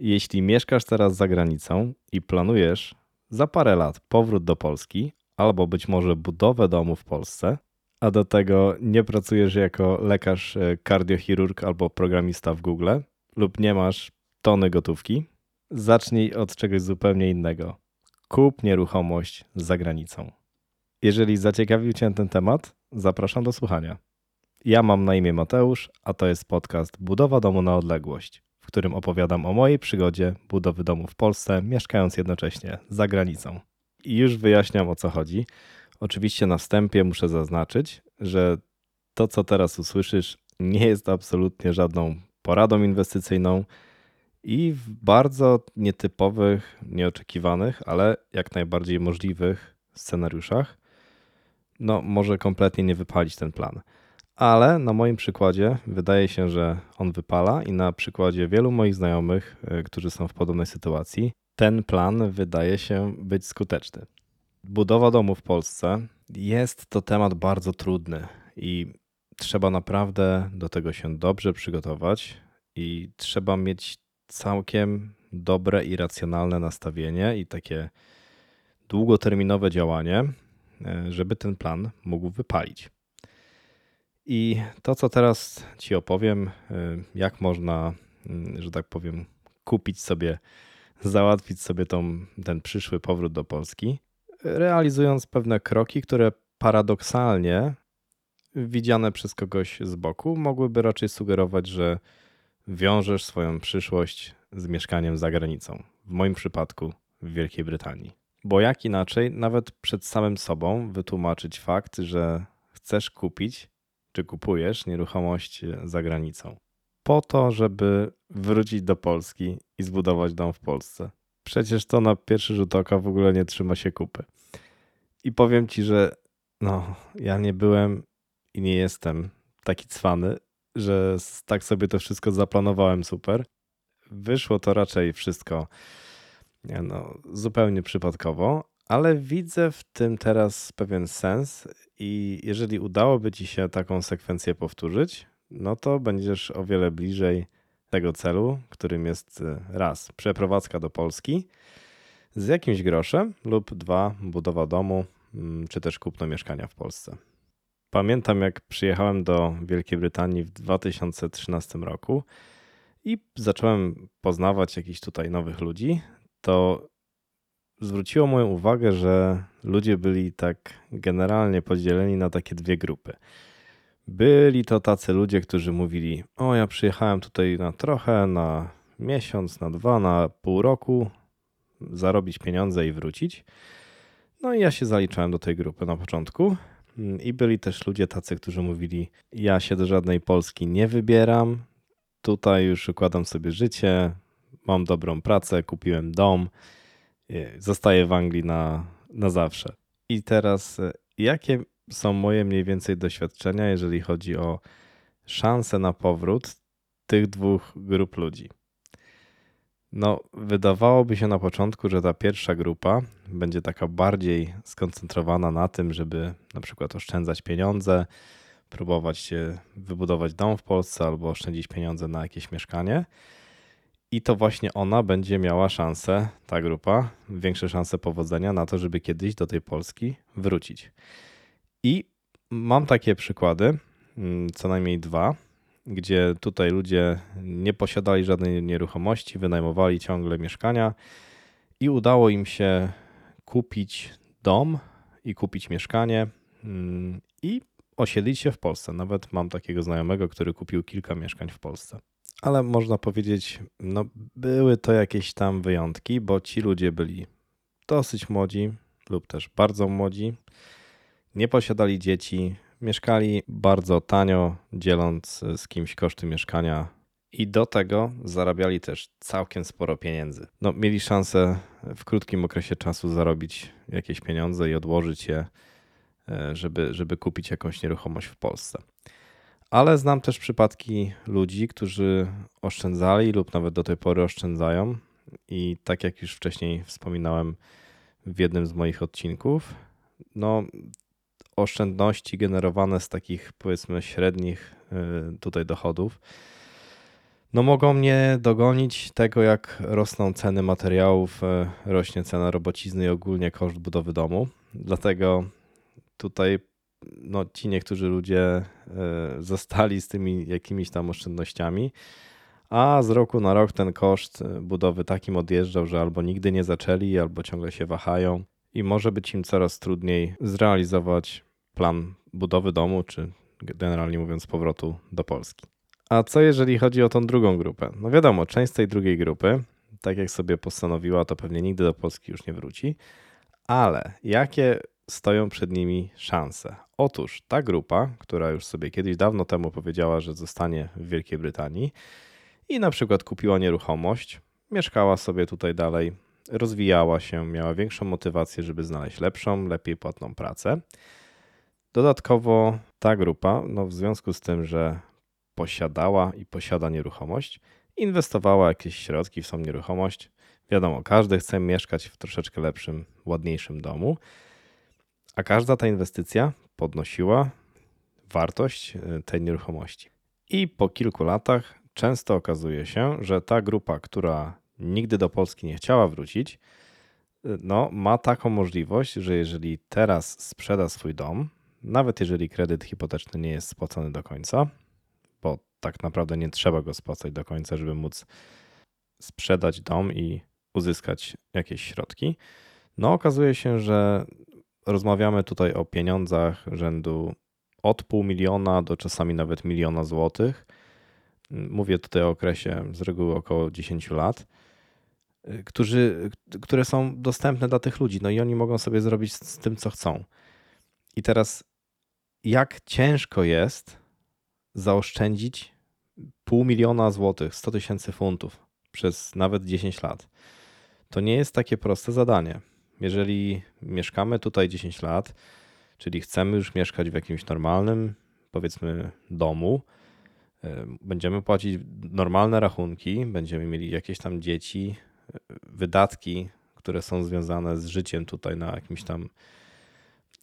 Jeśli mieszkasz teraz za granicą i planujesz za parę lat powrót do Polski albo być może budowę domu w Polsce, a do tego nie pracujesz jako lekarz, e, kardiochirurg albo programista w Google lub nie masz tony gotówki, zacznij od czegoś zupełnie innego. Kup nieruchomość za granicą. Jeżeli zaciekawił Cię ten temat, zapraszam do słuchania. Ja mam na imię Mateusz, a to jest podcast Budowa domu na odległość, którym opowiadam o mojej przygodzie budowy domu w Polsce, mieszkając jednocześnie za granicą. I już wyjaśniam o co chodzi. Oczywiście na wstępie muszę zaznaczyć, że to, co teraz usłyszysz, nie jest absolutnie żadną poradą inwestycyjną i w bardzo nietypowych, nieoczekiwanych, ale jak najbardziej możliwych scenariuszach, no może kompletnie nie wypalić ten plan. Ale na moim przykładzie wydaje się, że on wypala i na przykładzie wielu moich znajomych, e, którzy są w podobnej sytuacji, ten plan wydaje się być skuteczny. Budowa domu w Polsce jest to temat bardzo trudny i trzeba naprawdę do tego się dobrze przygotować i trzeba mieć całkiem dobre i racjonalne nastawienie i takie długoterminowe działanie, e, żeby ten plan mógł wypalić. I to, co teraz Ci opowiem, e, jak można, mm, że tak powiem, kupić sobie, załatwić sobie tą, ten przyszły powrót do Polski, realizując pewne kroki, które paradoksalnie widziane przez kogoś z boku mogłyby raczej sugerować, że wiążesz swoją przyszłość z mieszkaniem za granicą. W moim przypadku w Wielkiej Brytanii. Bo jak inaczej, nawet przed samym sobą wytłumaczyć fakt, że chcesz kupić czy kupujesz nieruchomość za granicą. Po to, żeby wrócić do Polski i zbudować dom w Polsce. Przecież to na pierwszy rzut oka w ogóle nie trzyma się kupy. I powiem ci, że no, ja nie byłem i nie jestem taki cwany, że tak sobie to wszystko zaplanowałem super. Wyszło to raczej wszystko no, zupełnie przypadkowo, ale widzę w tym teraz pewien sens i jeżeli udałoby ci się taką sekwencję powtórzyć, no to będziesz o wiele bliżej tego celu, którym jest e, raz przeprowadzka do Polski z jakimś groszem lub dwa budowa domu mm, czy też kupno mieszkania w Polsce. Pamiętam, jak przyjechałem do Wielkiej Brytanii w 2013 roku i zacząłem poznawać jakichś tutaj nowych ludzi, to zwróciło moją uwagę, że ludzie byli tak generalnie podzieleni na takie dwie grupy. Byli to tacy ludzie, którzy mówili: O, ja przyjechałem tutaj na trochę, na miesiąc, na dwa, na pół roku, zarobić pieniądze i wrócić. No i ja się zaliczałem do tej grupy na początku. I byli też ludzie tacy, którzy mówili: Ja się do żadnej Polski nie wybieram, tutaj już układam sobie życie, mam dobrą pracę, kupiłem dom, zostaję w Anglii na, na zawsze. I teraz, e, jakie są moje mniej więcej doświadczenia, jeżeli chodzi o szanse na powrót tych dwóch grup ludzi? No, wydawałoby się na początku, że ta pierwsza grupa będzie taka bardziej skoncentrowana na tym, żeby na przykład oszczędzać pieniądze, próbować wybudować dom w Polsce albo oszczędzić pieniądze na jakieś mieszkanie. I to właśnie ona będzie miała szansę, ta grupa, większe szanse powodzenia na to, żeby kiedyś do tej Polski wrócić. I mam takie przykłady, mm, co najmniej dwa, gdzie tutaj ludzie nie posiadali żadnej nieruchomości, wynajmowali ciągle mieszkania i udało im się kupić dom i kupić mieszkanie mm, i osiedlić się w Polsce. Nawet mam takiego znajomego, który kupił kilka mieszkań w Polsce. Ale można powiedzieć, no były to jakieś tam wyjątki, bo ci ludzie byli dosyć młodzi lub też bardzo młodzi, nie posiadali dzieci, mieszkali bardzo tanio, dzieląc z kimś koszty mieszkania i do tego zarabiali też całkiem sporo pieniędzy. No, mieli szansę w krótkim okresie czasu zarobić jakieś pieniądze i odłożyć je, e, żeby, żeby kupić jakąś nieruchomość w Polsce. Ale znam też przypadki ludzi, którzy oszczędzali lub nawet do tej pory oszczędzają. I tak jak już wcześniej wspominałem w jednym z moich odcinków, no oszczędności generowane z takich powiedzmy średnich y, tutaj dochodów no mogą mnie dogonić tego, jak rosną ceny materiałów, e, rośnie cena robocizny i ogólnie koszt budowy domu. Dlatego tutaj no, ci niektórzy ludzie e, zostali z tymi jakimiś tam oszczędnościami, a z roku na rok ten koszt e, budowy takim odjeżdżał, że albo nigdy nie zaczęli, albo ciągle się wahają i może być im coraz trudniej zrealizować plan budowy domu, czy generalnie mówiąc powrotu do Polski. A co jeżeli chodzi o tą drugą grupę? No wiadomo, część z tej drugiej grupy, tak jak sobie postanowiła, to pewnie nigdy do Polski już nie wróci. Ale jakie stoją przed nimi szanse? Otóż ta grupa, która już sobie kiedyś dawno temu powiedziała, że zostanie w Wielkiej Brytanii i na przykład kupiła nieruchomość, mieszkała sobie tutaj dalej, rozwijała się, miała większą motywację, żeby znaleźć lepszą, lepiej płatną pracę. Dodatkowo ta grupa, no w związku z tym, że posiadała i posiada nieruchomość, inwestowała jakieś środki w tą nieruchomość. Wiadomo, każdy chce mieszkać w troszeczkę lepszym, ładniejszym domu, a każda ta inwestycja podnosiła wartość e, tej nieruchomości. I po kilku latach często okazuje się, że ta grupa, która nigdy do Polski nie chciała wrócić, e, no, ma taką możliwość, że jeżeli teraz sprzeda swój dom, nawet jeżeli kredyt hipoteczny nie jest spłacony do końca, bo tak naprawdę nie trzeba go spłacać do końca, żeby móc sprzedać dom i uzyskać jakieś środki. No, okazuje się, że rozmawiamy tutaj o pieniądzach rzędu od pół miliona do czasami nawet miliona złotych. Mówię tutaj o okresie z reguły około 10 lat, którzy, które są dostępne dla tych ludzi. No i oni mogą sobie zrobić z tym, co chcą. I teraz, jak ciężko jest zaoszczędzić pół miliona złotych, 100 tysięcy funtów przez nawet 10 lat. To nie jest takie proste zadanie. Jeżeli mieszkamy tutaj 10 lat, czyli chcemy już mieszkać w jakimś normalnym, powiedzmy, domu, e, będziemy płacić normalne rachunki, będziemy mieli jakieś tam dzieci, e, wydatki, które są związane z życiem tutaj na jakimś tam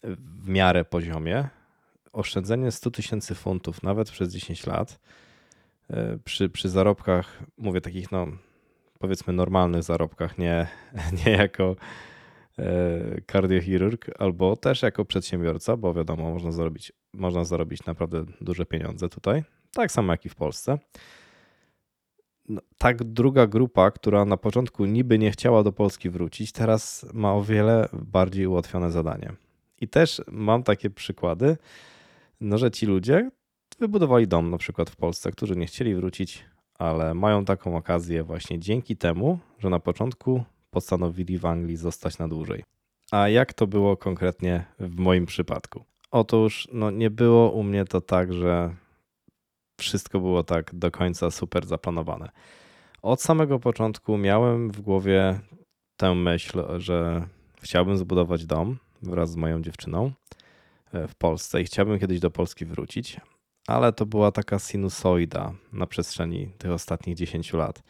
w miarę poziomie, oszczędzenie 100 tysięcy funtów nawet przez 10 lat przy, przy zarobkach, mówię takich no powiedzmy normalnych zarobkach, nie, nie jako kardiochirurg albo też jako przedsiębiorca, bo wiadomo, można zarobić, można zarobić naprawdę duże pieniądze tutaj, tak samo jak i w Polsce. No, tak druga grupa, która na początku niby nie chciała do Polski wrócić, teraz ma o wiele bardziej ułatwione zadanie. I też mam takie przykłady, no, że ci ludzie wybudowali dom na przykład w Polsce, którzy nie chcieli wrócić, ale mają taką okazję właśnie dzięki temu, że na początku postanowili w Anglii zostać na dłużej. A jak to było konkretnie w moim przypadku? Otóż no, nie było u mnie to tak, że wszystko było tak do końca super zaplanowane. Od samego początku miałem w głowie tę myśl, że chciałbym zbudować dom wraz z moją dziewczyną w Polsce i chciałbym kiedyś do Polski wrócić, ale to była taka sinusoida na przestrzeni tych ostatnich 10 lat.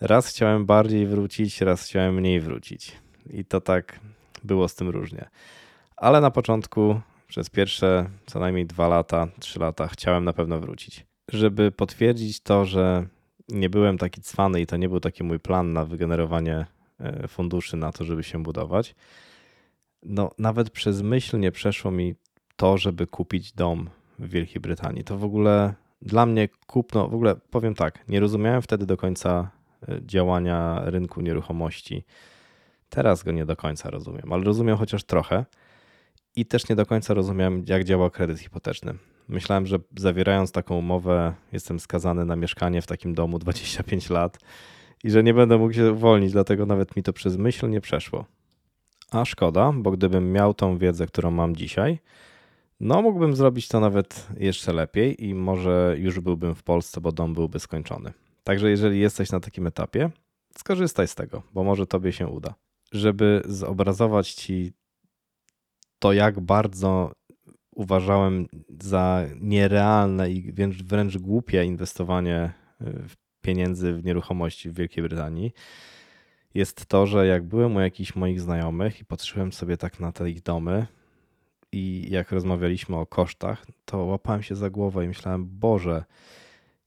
Raz chciałem bardziej wrócić, raz chciałem mniej wrócić. I to tak było z tym różnie. Ale na początku, przez pierwsze co najmniej dwa lata, trzy lata, chciałem na pewno wrócić. Żeby potwierdzić to, że nie byłem taki cwany i to nie był taki mój plan na wygenerowanie e, funduszy na to, żeby się budować, no nawet przez myśl nie przeszło mi to, żeby kupić dom w Wielkiej Brytanii. To w ogóle dla mnie kupno, w ogóle powiem tak, nie rozumiałem wtedy do końca działania rynku nieruchomości. Teraz go nie do końca rozumiem, ale rozumiem chociaż trochę. I też nie do końca rozumiem, jak działa kredyt hipoteczny. Myślałem, że zawierając taką umowę, jestem skazany na mieszkanie w takim domu 25 lat i że nie będę mógł się uwolnić, dlatego nawet mi to przez myśl nie przeszło. A szkoda, bo gdybym miał tą wiedzę, którą mam dzisiaj, no mógłbym zrobić to nawet jeszcze lepiej i może już byłbym w Polsce, bo dom byłby skończony. Także jeżeli jesteś na takim etapie, skorzystaj z tego, bo może tobie się uda. Żeby zobrazować ci to, jak bardzo uważałem za nierealne i wręcz, głupie inwestowanie pieniędzy w nieruchomości w Wielkiej Brytanii, jest to, że jak byłem u jakichś moich znajomych i patrzyłem sobie tak na te ich domy i jak rozmawialiśmy o kosztach, to łapałem się za głowę i myślałem, Boże,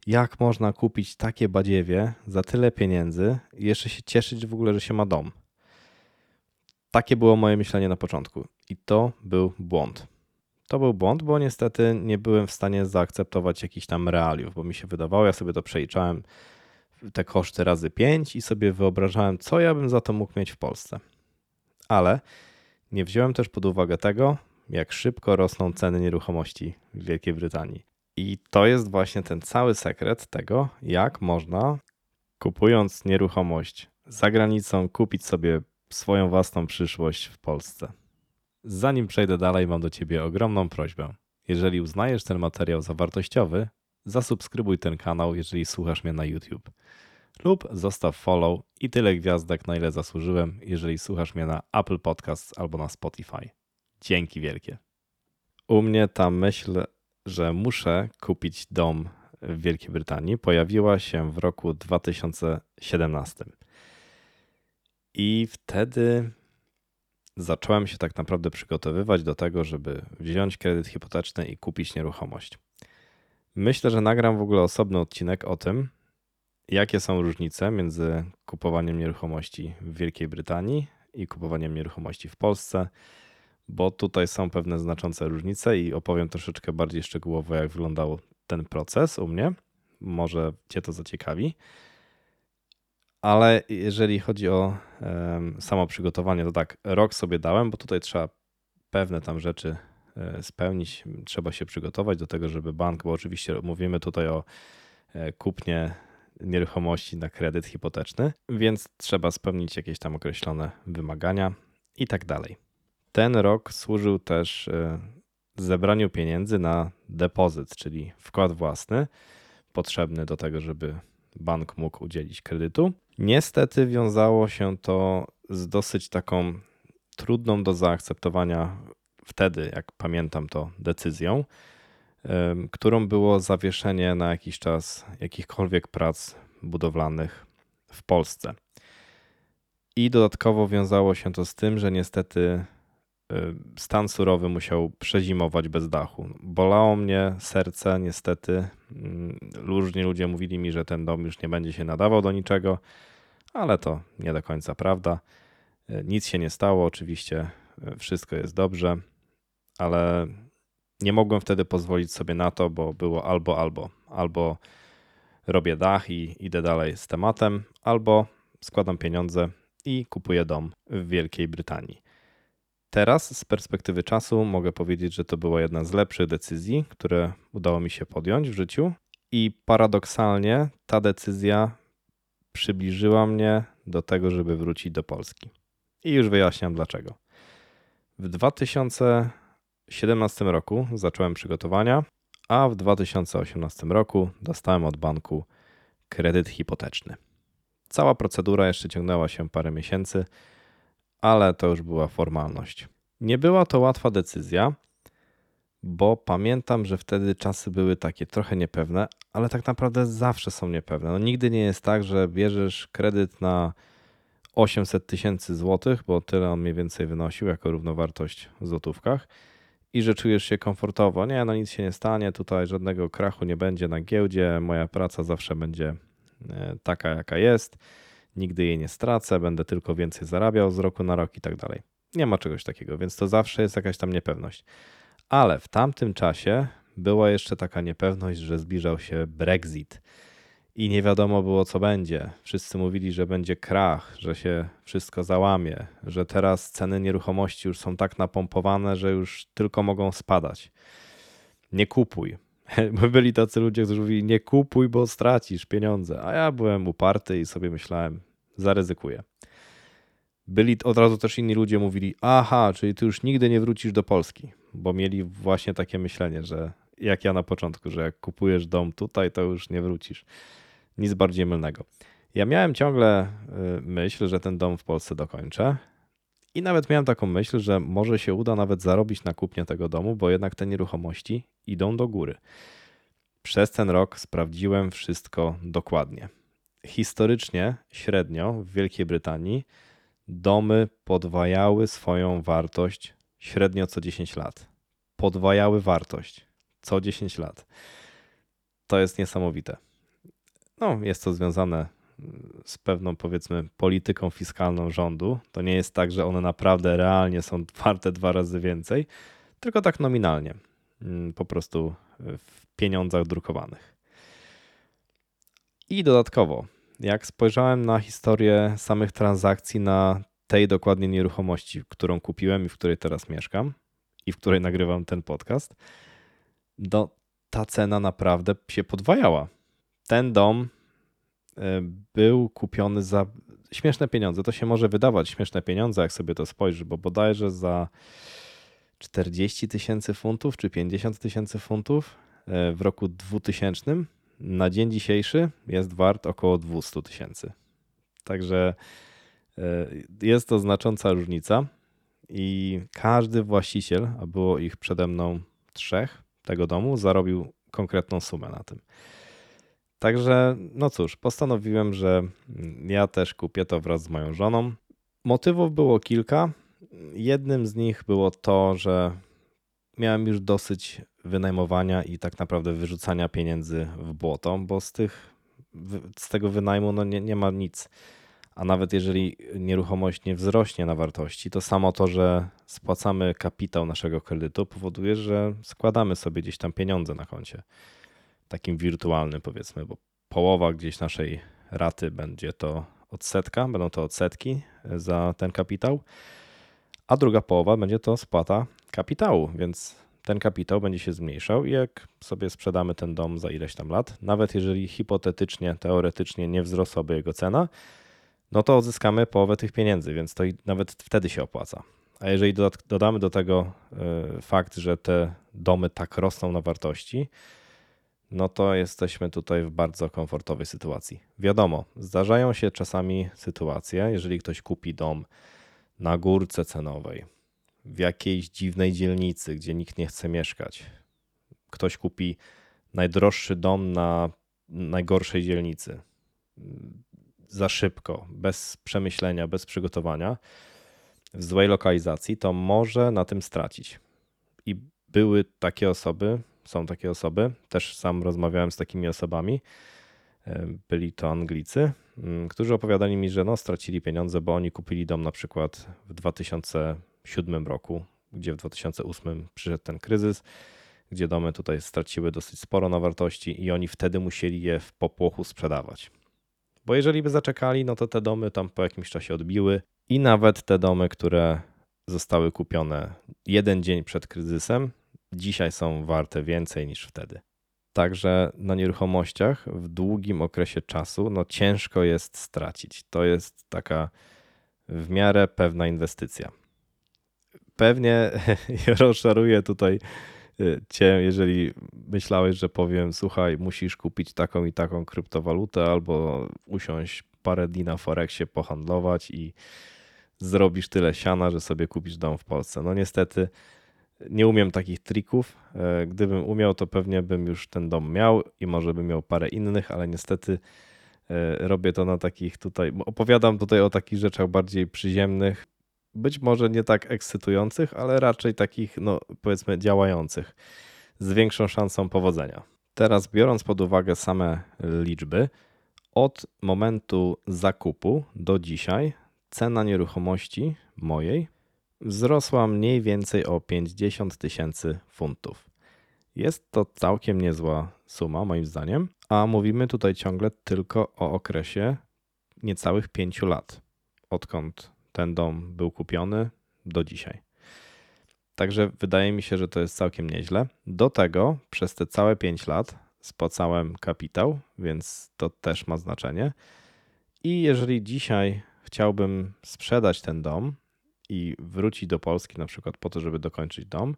Jak można kupić takie badziewie za tyle pieniędzy i jeszcze się cieszyć w ogóle, że się ma dom? Takie było moje myślenie na początku i to był błąd. To był błąd, bo niestety nie byłem w stanie zaakceptować jakichś tam realiów, bo mi się wydawało, ja sobie to przeliczałem te koszty razy 5 i sobie wyobrażałem, co ja bym za to mógł mieć w Polsce. Ale nie wziąłem też pod uwagę tego, jak szybko rosną ceny nieruchomości w Wielkiej Brytanii. I to jest właśnie ten cały sekret tego, jak można, kupując nieruchomość za granicą, kupić sobie swoją własną przyszłość w Polsce. Zanim przejdę dalej, mam do Ciebie ogromną prośbę. Jeżeli uznajesz ten materiał za wartościowy, zasubskrybuj ten kanał, jeżeli słuchasz mnie na YouTube. Lub zostaw follow i tyle gwiazdek, na ile zasłużyłem, jeżeli słuchasz mnie na Apple Podcasts albo na Spotify. Dzięki wielkie. U mnie ta myśl, że muszę kupić dom w Wielkiej Brytanii, pojawiła się w roku 2017. I wtedy zacząłem się tak naprawdę przygotowywać do tego, żeby wziąć kredyt hipoteczny i kupić nieruchomość. Myślę, że nagram w ogóle osobny odcinek o tym, jakie są różnice między kupowaniem nieruchomości w Wielkiej Brytanii i kupowaniem nieruchomości w Polsce, bo tutaj są pewne znaczące różnice i opowiem troszeczkę bardziej szczegółowo, jak wyglądał ten proces u mnie. Może Cię to zaciekawi. Ale jeżeli chodzi o samo przygotowanie, to tak, rok sobie dałem, bo tutaj trzeba pewne tam rzeczy e, spełnić, trzeba się przygotować do tego, żeby bank, bo oczywiście mówimy tutaj o e, kupnie nieruchomości na kredyt hipoteczny, więc trzeba spełnić jakieś tam określone wymagania i tak dalej. Ten rok służył też e, zebraniu pieniędzy na depozyt, czyli wkład własny potrzebny do tego, żeby bank mógł udzielić kredytu. Niestety wiązało się to z dosyć taką trudną do zaakceptowania wtedy, jak pamiętam to, decyzją, którą było zawieszenie na jakiś czas jakichkolwiek prac budowlanych w Polsce. I dodatkowo wiązało się to z tym, że niestety stan surowy musiał przezimować bez dachu. Bolało mnie serce, niestety. Mm, różni ludzie mówili mi, że ten dom już nie będzie się nadawał do niczego, ale to nie do końca prawda. E, nic się nie stało, oczywiście e, wszystko jest dobrze, ale nie mogłem wtedy pozwolić sobie na to, bo było albo, albo. Albo robię dach i idę dalej z tematem, albo składam pieniądze i kupuję dom w Wielkiej Brytanii. Teraz z perspektywy czasu mogę powiedzieć, że to była jedna z lepszych decyzji, które udało mi się podjąć w życiu. I paradoksalnie ta decyzja przybliżyła mnie do tego, żeby wrócić do Polski. I już wyjaśniam dlaczego. W 2017 roku zacząłem przygotowania, a w 2018 roku dostałem od banku kredyt hipoteczny. Cała procedura jeszcze ciągnęła się parę miesięcy ale to już była formalność. Nie była to łatwa decyzja, bo pamiętam, że wtedy czasy były takie trochę niepewne, ale tak naprawdę zawsze są niepewne. No, nigdy nie jest tak, że bierzesz kredyt na 800 tysięcy złotych, bo tyle on mniej więcej wynosił jako równowartość w złotówkach i że czujesz się komfortowo. Nie, no nic się nie stanie, tutaj żadnego krachu nie będzie na giełdzie, moja praca zawsze będzie e, taka, jaka jest nigdy jej nie stracę, będę tylko więcej zarabiał z roku na rok i tak dalej. Nie ma czegoś takiego, więc to zawsze jest jakaś tam niepewność. Ale w tamtym czasie była jeszcze taka niepewność, że zbliżał się Brexit i nie wiadomo było, co będzie. Wszyscy mówili, że będzie krach, że się wszystko załamie, że teraz ceny nieruchomości już są tak napompowane, że już tylko mogą spadać. Nie kupuj. Byli tacy ludzie, którzy mówili: Nie kupuj, bo stracisz pieniądze. A ja byłem uparty i sobie myślałem: Zaryzykuję. Byli od razu też inni ludzie mówili: Aha, czyli ty już nigdy nie wrócisz do Polski, bo mieli właśnie takie myślenie, że jak ja na początku, że jak kupujesz dom tutaj, to już nie wrócisz. Nic bardziej mylnego. Ja miałem ciągle y, myśl, że ten dom w Polsce dokończę. I nawet miałem taką myśl, że może się uda nawet zarobić na kupnie tego domu, bo jednak te nieruchomości idą do góry. Przez ten rok sprawdziłem wszystko dokładnie. Historycznie, średnio w Wielkiej Brytanii domy podwajały swoją wartość średnio co 10 lat. Podwajały wartość co 10 lat. To jest niesamowite. No, jest to związane z pewną, powiedzmy, polityką fiskalną rządu. To nie jest tak, że one naprawdę realnie są warte dwa razy więcej, tylko tak nominalnie, mm, po prostu w pieniądzach drukowanych. I dodatkowo, jak spojrzałem na historię samych transakcji na tej dokładnie nieruchomości, którą kupiłem i w której teraz mieszkam i w której nagrywam ten podcast, do, ta cena naprawdę się podwajała. Ten dom e, był kupiony za śmieszne pieniądze. To się może wydawać śmieszne pieniądze, jak sobie to spojrzysz, bo bodajże za 40 tysięcy funtów czy 50 tysięcy funtów e, w roku 2000 na dzień dzisiejszy jest wart około 200 tysięcy. Także e, jest to znacząca różnica i każdy właściciel, a było ich przede mną trzech tego domu, zarobił konkretną sumę na tym. Także, no cóż, postanowiłem, że ja też kupię to wraz z moją żoną. Motywów było kilka. Jednym z nich było to, że miałem już dosyć wynajmowania i tak naprawdę wyrzucania pieniędzy w błoto, bo z, tych, z tego wynajmu no nie, nie ma nic. A nawet jeżeli nieruchomość nie wzrośnie na wartości, to samo to, że spłacamy kapitał naszego kredytu, powoduje, że składamy sobie gdzieś tam pieniądze na koncie. Takim wirtualnym, powiedzmy, bo połowa gdzieś naszej raty będzie to odsetka, będą to odsetki za ten kapitał, a druga połowa będzie to spłata kapitału, więc ten kapitał będzie się zmniejszał i jak sobie sprzedamy ten dom za ileś tam lat, nawet jeżeli hipotetycznie, teoretycznie nie wzrosłaby jego cena, no to odzyskamy połowę tych pieniędzy, więc to nawet wtedy się opłaca. A jeżeli dodamy do tego e, fakt, że te domy tak rosną na wartości, no to jesteśmy tutaj w bardzo komfortowej sytuacji. Wiadomo, zdarzają się czasami sytuacje, jeżeli ktoś kupi dom na górce cenowej, w jakiejś dziwnej dzielnicy, gdzie nikt nie chce mieszkać. Ktoś kupi najdroższy dom na najgorszej dzielnicy. Za szybko, bez przemyślenia, bez przygotowania, w złej lokalizacji, to może na tym stracić. I były takie osoby, są takie osoby, też sam rozmawiałem z takimi osobami, e, byli to Anglicy, mm, którzy opowiadali mi, że no, stracili pieniądze, bo oni kupili dom na przykład w 2007 roku, gdzie w 2008 przyszedł ten kryzys, gdzie domy tutaj straciły dosyć sporo na wartości i oni wtedy musieli je w popłochu sprzedawać. Bo jeżeli by zaczekali, no to te domy tam po jakimś czasie odbiły i nawet te domy, które zostały kupione jeden dzień przed kryzysem, dzisiaj są warte więcej niż wtedy. Także na nieruchomościach w długim okresie czasu no ciężko jest stracić. To jest taka w miarę pewna inwestycja. Pewnie rozczaruję tutaj y, cię, jeżeli myślałeś, że powiem, słuchaj, musisz kupić taką i taką kryptowalutę albo usiąść parę dni na Forexie, pohandlować i zrobisz tyle siana, że sobie kupisz dom w Polsce. No niestety nie umiem takich trików. E, gdybym umiał, to pewnie bym już ten dom miał i może bym miał parę innych, ale niestety e, robię to na takich tutaj. Opowiadam tutaj o takich rzeczach bardziej przyziemnych, być może nie tak ekscytujących, ale raczej takich, no powiedzmy, działających z większą szansą powodzenia. Teraz, biorąc pod uwagę same liczby, od momentu zakupu do dzisiaj cena nieruchomości mojej wzrosła mniej więcej o 50 tysięcy funtów. Jest to całkiem niezła suma, moim zdaniem, a mówimy tutaj ciągle tylko o okresie niecałych 5 lat, odkąd ten dom był kupiony do dzisiaj. Także wydaje mi się, że to jest całkiem nieźle. Do tego przez te całe 5 lat spłacałem kapitał, więc to też ma znaczenie. I jeżeli dzisiaj chciałbym sprzedać ten dom, i wrócić do Polski na przykład po to, żeby dokończyć dom,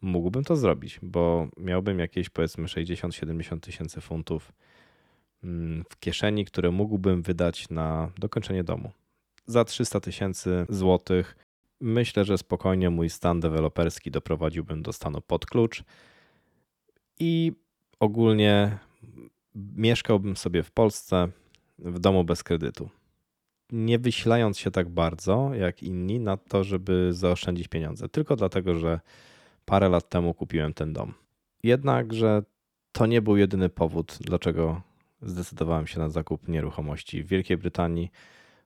mógłbym to zrobić, bo miałbym jakieś powiedzmy 60-70 tysięcy funtów mm, w kieszeni, które mógłbym wydać na dokończenie domu. Za 300 tysięcy złotych myślę, że spokojnie mój stan deweloperski doprowadziłbym do stanu pod klucz i ogólnie mieszkałbym sobie w Polsce w domu bez kredytu nie wysilając się tak bardzo jak inni na to, żeby zaoszczędzić pieniądze, tylko dlatego, że parę lat temu kupiłem ten dom. Jednakże to nie był jedyny powód, dlaczego zdecydowałem się na zakup nieruchomości w Wielkiej Brytanii.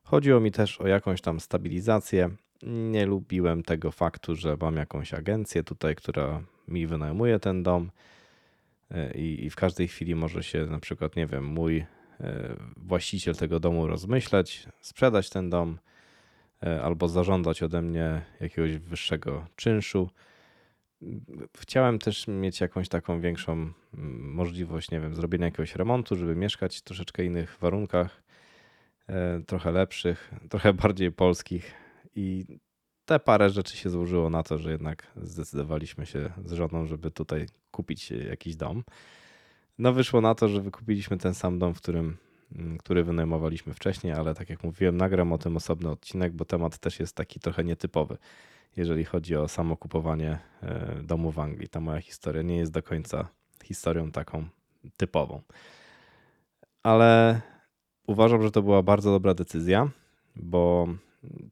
Chodziło mi też o jakąś tam stabilizację. Nie lubiłem tego faktu, że mam jakąś agencję tutaj, która mi wynajmuje ten dom e, i, i w każdej chwili może się na przykład, nie wiem, mój właściciel tego domu rozmyśleć, sprzedać ten dom e, albo zażądać ode mnie jakiegoś wyższego czynszu. Chciałem też mieć jakąś taką większą możliwość, nie wiem, zrobienia jakiegoś remontu, żeby mieszkać w troszeczkę innych warunkach, trochę lepszych, trochę bardziej polskich. I te parę rzeczy się złożyło na to, że jednak zdecydowaliśmy się z żoną, żeby tutaj kupić jakiś dom. No wyszło na to, że wykupiliśmy ten sam dom, w którym, mm, który wynajmowaliśmy wcześniej, ale tak jak mówiłem, nagram o tym osobny odcinek, bo temat też jest taki trochę nietypowy, jeżeli chodzi o samo kupowanie e, domu w Anglii. Ta moja historia nie jest do końca historią taką typową. Ale uważam, że to była bardzo dobra decyzja, bo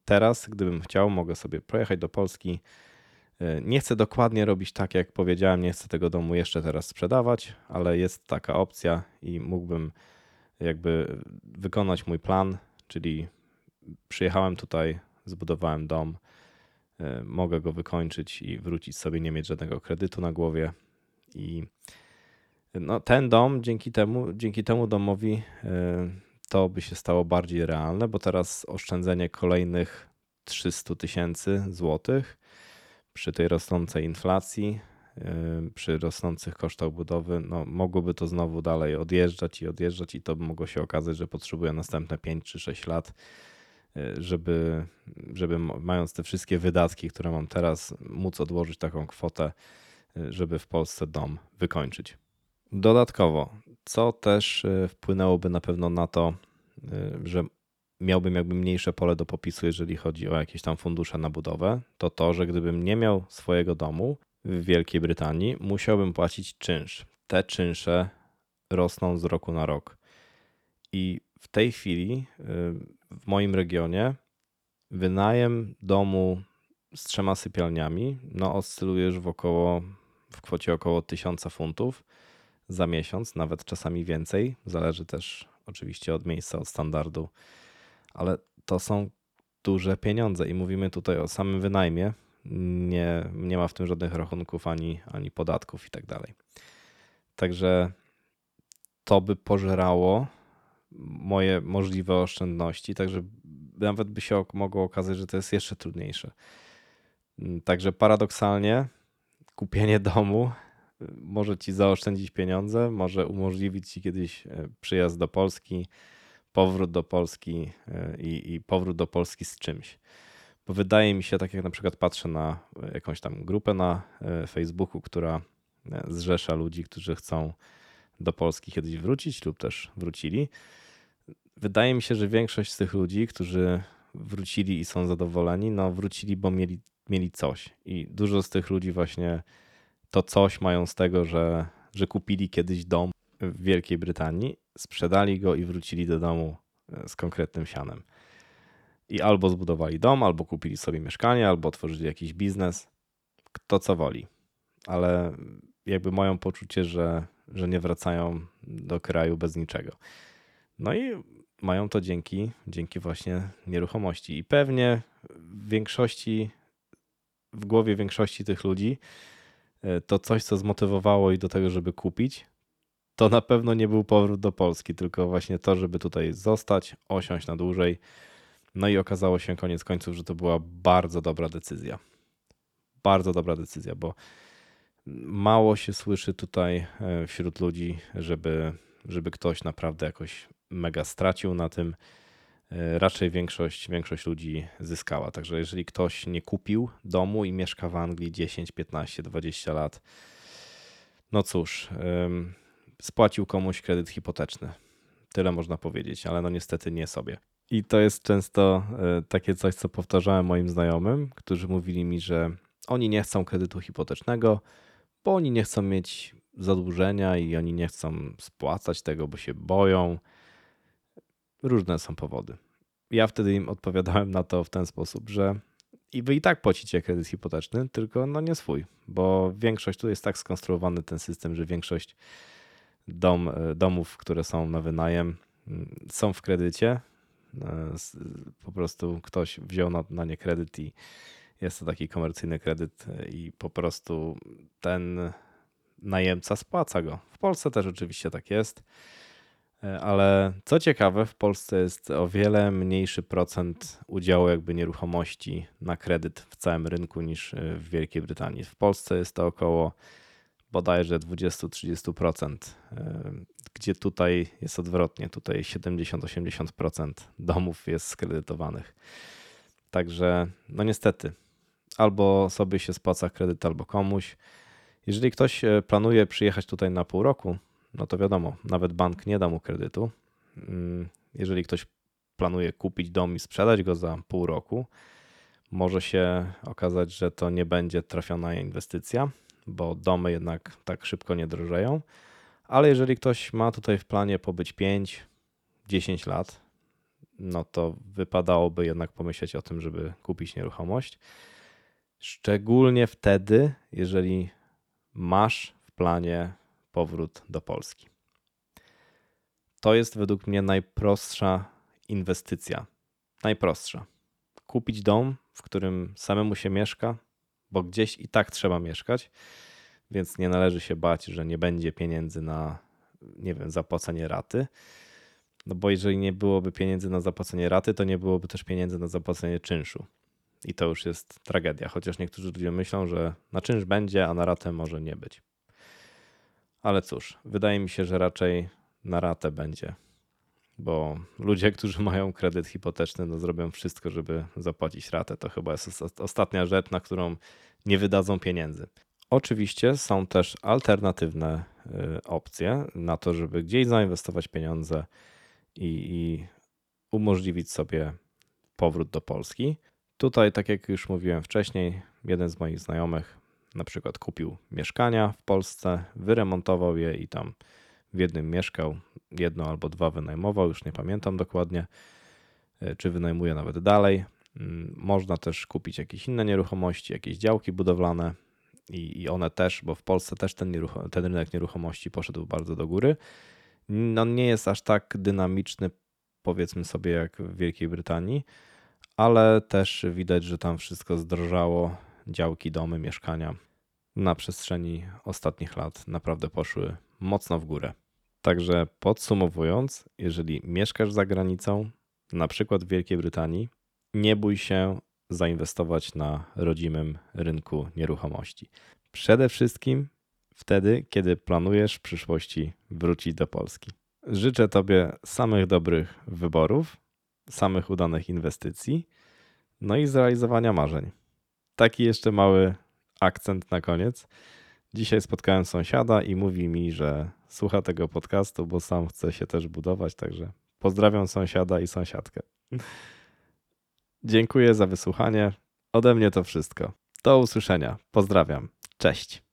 teraz, gdybym chciał, mogę sobie pojechać do Polski. E, nie chcę dokładnie robić tak, jak powiedziałem, nie chcę tego domu jeszcze teraz sprzedawać, ale jest taka opcja i mógłbym jakby wykonać mój plan, czyli przyjechałem tutaj, zbudowałem dom, e, mogę go wykończyć i wrócić sobie, nie mieć żadnego kredytu na głowie. I no, ten dom dzięki temu, dzięki temu domowi e, to by się stało bardziej realne, bo teraz oszczędzenie kolejnych 300 tysięcy złotych przy tej rosnącej inflacji, yy, przy rosnących kosztach budowy, no mogłoby to znowu dalej odjeżdżać i odjeżdżać i to by mogło się okazać, że potrzebuje następne 5 czy 6 lat, yy, żeby, żeby mając te wszystkie wydatki, które mam teraz, móc odłożyć taką kwotę, yy, żeby w Polsce dom wykończyć. Dodatkowo, co też y, wpłynęłoby na pewno na to, y, że miałbym jakby mniejsze pole do popisu, jeżeli chodzi o jakieś tam fundusze na budowę, to to, że gdybym nie miał swojego domu w Wielkiej Brytanii, musiałbym płacić czynsz. Te czynsze rosną z roku na rok. I w tej chwili y, w moim regionie wynajem domu z trzema sypialniami no, oscyluje już w około w kwocie około 1000 funtów za miesiąc, nawet czasami więcej. Zależy też oczywiście od miejsca, od standardu, ale to są duże pieniądze i mówimy tutaj o samym wynajmie. Nie, nie ma w tym żadnych rachunków ani, ani podatków i tak dalej. Także to by pożerało moje możliwe oszczędności, także nawet by się mogło okazać, że to jest jeszcze trudniejsze. Także paradoksalnie kupienie domu może ci zaoszczędzić pieniądze, może umożliwić ci kiedyś e, przyjazd do Polski, powrót do Polski e, i, i powrót do Polski z czymś. Bo wydaje mi się, tak jak na przykład patrzę na e, jakąś tam grupę na Facebooku, która zrzesza ludzi, którzy chcą do Polski kiedyś wrócić lub też wrócili. Wydaje mi się, że większość z tych ludzi, którzy wrócili i są zadowoleni, no wrócili, bo mieli, mieli coś. I dużo z tych ludzi właśnie to coś mają z tego, że, że kupili kiedyś dom w Wielkiej Brytanii, sprzedali go i wrócili do domu e, z konkretnym sianem. I albo zbudowali dom, albo kupili sobie mieszkanie, albo otworzyli jakiś biznes. Kto co woli. Ale jakby mają poczucie, że, że nie wracają do kraju bez niczego. No i mają to dzięki, dzięki właśnie nieruchomości. I pewnie w większości, w głowie większości tych ludzi E, to coś, co zmotywowało ich do tego, żeby kupić, to na pewno nie był powrót do Polski, tylko właśnie to, żeby tutaj zostać, osiąść na dłużej. No i okazało się koniec końców, że to była bardzo dobra decyzja. Bardzo dobra decyzja, bo mało się słyszy tutaj e, wśród ludzi, żeby, żeby ktoś naprawdę jakoś mega stracił na tym. E, raczej większość, większość ludzi zyskała. Także jeżeli ktoś nie kupił domu i mieszka w Anglii 10, 15, 20 lat, no cóż, spłacił komuś kredyt hipoteczny. Tyle można powiedzieć, ale no niestety nie sobie. I to jest często e, takie coś, co powtarzałem moim znajomym, którzy mówili mi, że oni nie chcą kredytu hipotecznego, bo oni nie chcą mieć zadłużenia i oni nie chcą spłacać tego, bo się boją Różne są powody. Ja wtedy im odpowiadałem na to w ten sposób, że i wy i tak płacicie kredyt hipoteczny, tylko no nie swój, bo większość tu jest tak skonstruowany ten system, że większość dom, e, domów, które są na wynajem, mm, są w kredycie. E, Po prostu ktoś wziął na, na nie kredyt i jest to taki komercyjny kredyt e, i po prostu ten najemca spłaca go. W Polsce też oczywiście tak jest. Ale co ciekawe, w Polsce jest o wiele mniejszy procent udziału jakby nieruchomości na kredyt w całym rynku niż w Wielkiej Brytanii. W Polsce jest to około bodajże 20-30%, e, gdzie tutaj jest odwrotnie. Tutaj 70-80% domów jest skredytowanych. Także no niestety, albo sobie się spłaca kredyt, albo komuś. Jeżeli ktoś e, planuje przyjechać tutaj na pół roku, no to wiadomo, nawet bank nie da mu kredytu. Mm, Jeżeli ktoś planuje kupić dom i sprzedać go za pół roku, może się okazać, że to nie będzie trafiona inwestycja, bo domy jednak tak szybko nie drożeją. Ale jeżeli ktoś ma tutaj w planie pobyć 5-10 lat, no to wypadałoby jednak pomyśleć o tym, żeby kupić nieruchomość. Szczególnie wtedy, jeżeli masz w planie powrót do Polski. To jest według mnie najprostsza inwestycja. Najprostsza. Kupić dom, w którym samemu się mieszka, bo gdzieś i tak trzeba mieszkać, więc nie należy się bać, że nie będzie pieniędzy na, nie wiem, zapłacenie raty. No bo jeżeli nie byłoby pieniędzy na zapłacenie raty, to nie byłoby też pieniędzy na zapłacenie czynszu. I to już jest tragedia, chociaż niektórzy ludzie myślą, że na czynsz będzie, a na ratę może nie być. Ale cóż, wydaje mi się, że raczej na ratę będzie, bo ludzie, którzy mają kredyt hipoteczny, no zrobią wszystko, żeby zapłacić ratę. To chyba jest osta- ostatnia rzecz, na którą nie wydadzą pieniędzy. Oczywiście są też alternatywne y, opcje na to, żeby gdzieś zainwestować pieniądze i, i umożliwić sobie powrót do Polski. Tutaj, tak jak już mówiłem wcześniej, jeden z moich znajomych na przykład kupił mieszkania w Polsce, wyremontował je i tam w jednym mieszkał, jedno albo dwa wynajmował, już nie pamiętam dokładnie, e, czy wynajmuje nawet dalej. Mm, Można też kupić jakieś inne nieruchomości, jakieś działki budowlane i, i one też, bo w Polsce też ten, ten rynek nieruchomości poszedł bardzo do góry. No nie jest aż tak dynamiczny, powiedzmy sobie, jak w Wielkiej Brytanii, ale też widać, że tam wszystko zdrożało. Działki, domy, mieszkania na przestrzeni ostatnich lat naprawdę poszły mocno w górę. Także podsumowując, jeżeli mieszkasz za granicą, na przykład w Wielkiej Brytanii, nie bój się zainwestować na rodzimym rynku nieruchomości. Przede wszystkim wtedy, kiedy planujesz w przyszłości wrócić do Polski. Życzę Tobie samych dobrych wyborów, samych udanych inwestycji, no i zrealizowania marzeń. Taki jeszcze mały akcent na koniec. Dzisiaj spotkałem sąsiada i mówi mi, że słucha tego podcastu, bo sam chce się też budować, także pozdrawiam sąsiada i sąsiadkę. Dziękuję za wysłuchanie. Ode mnie to wszystko. Do usłyszenia. Pozdrawiam. Cześć.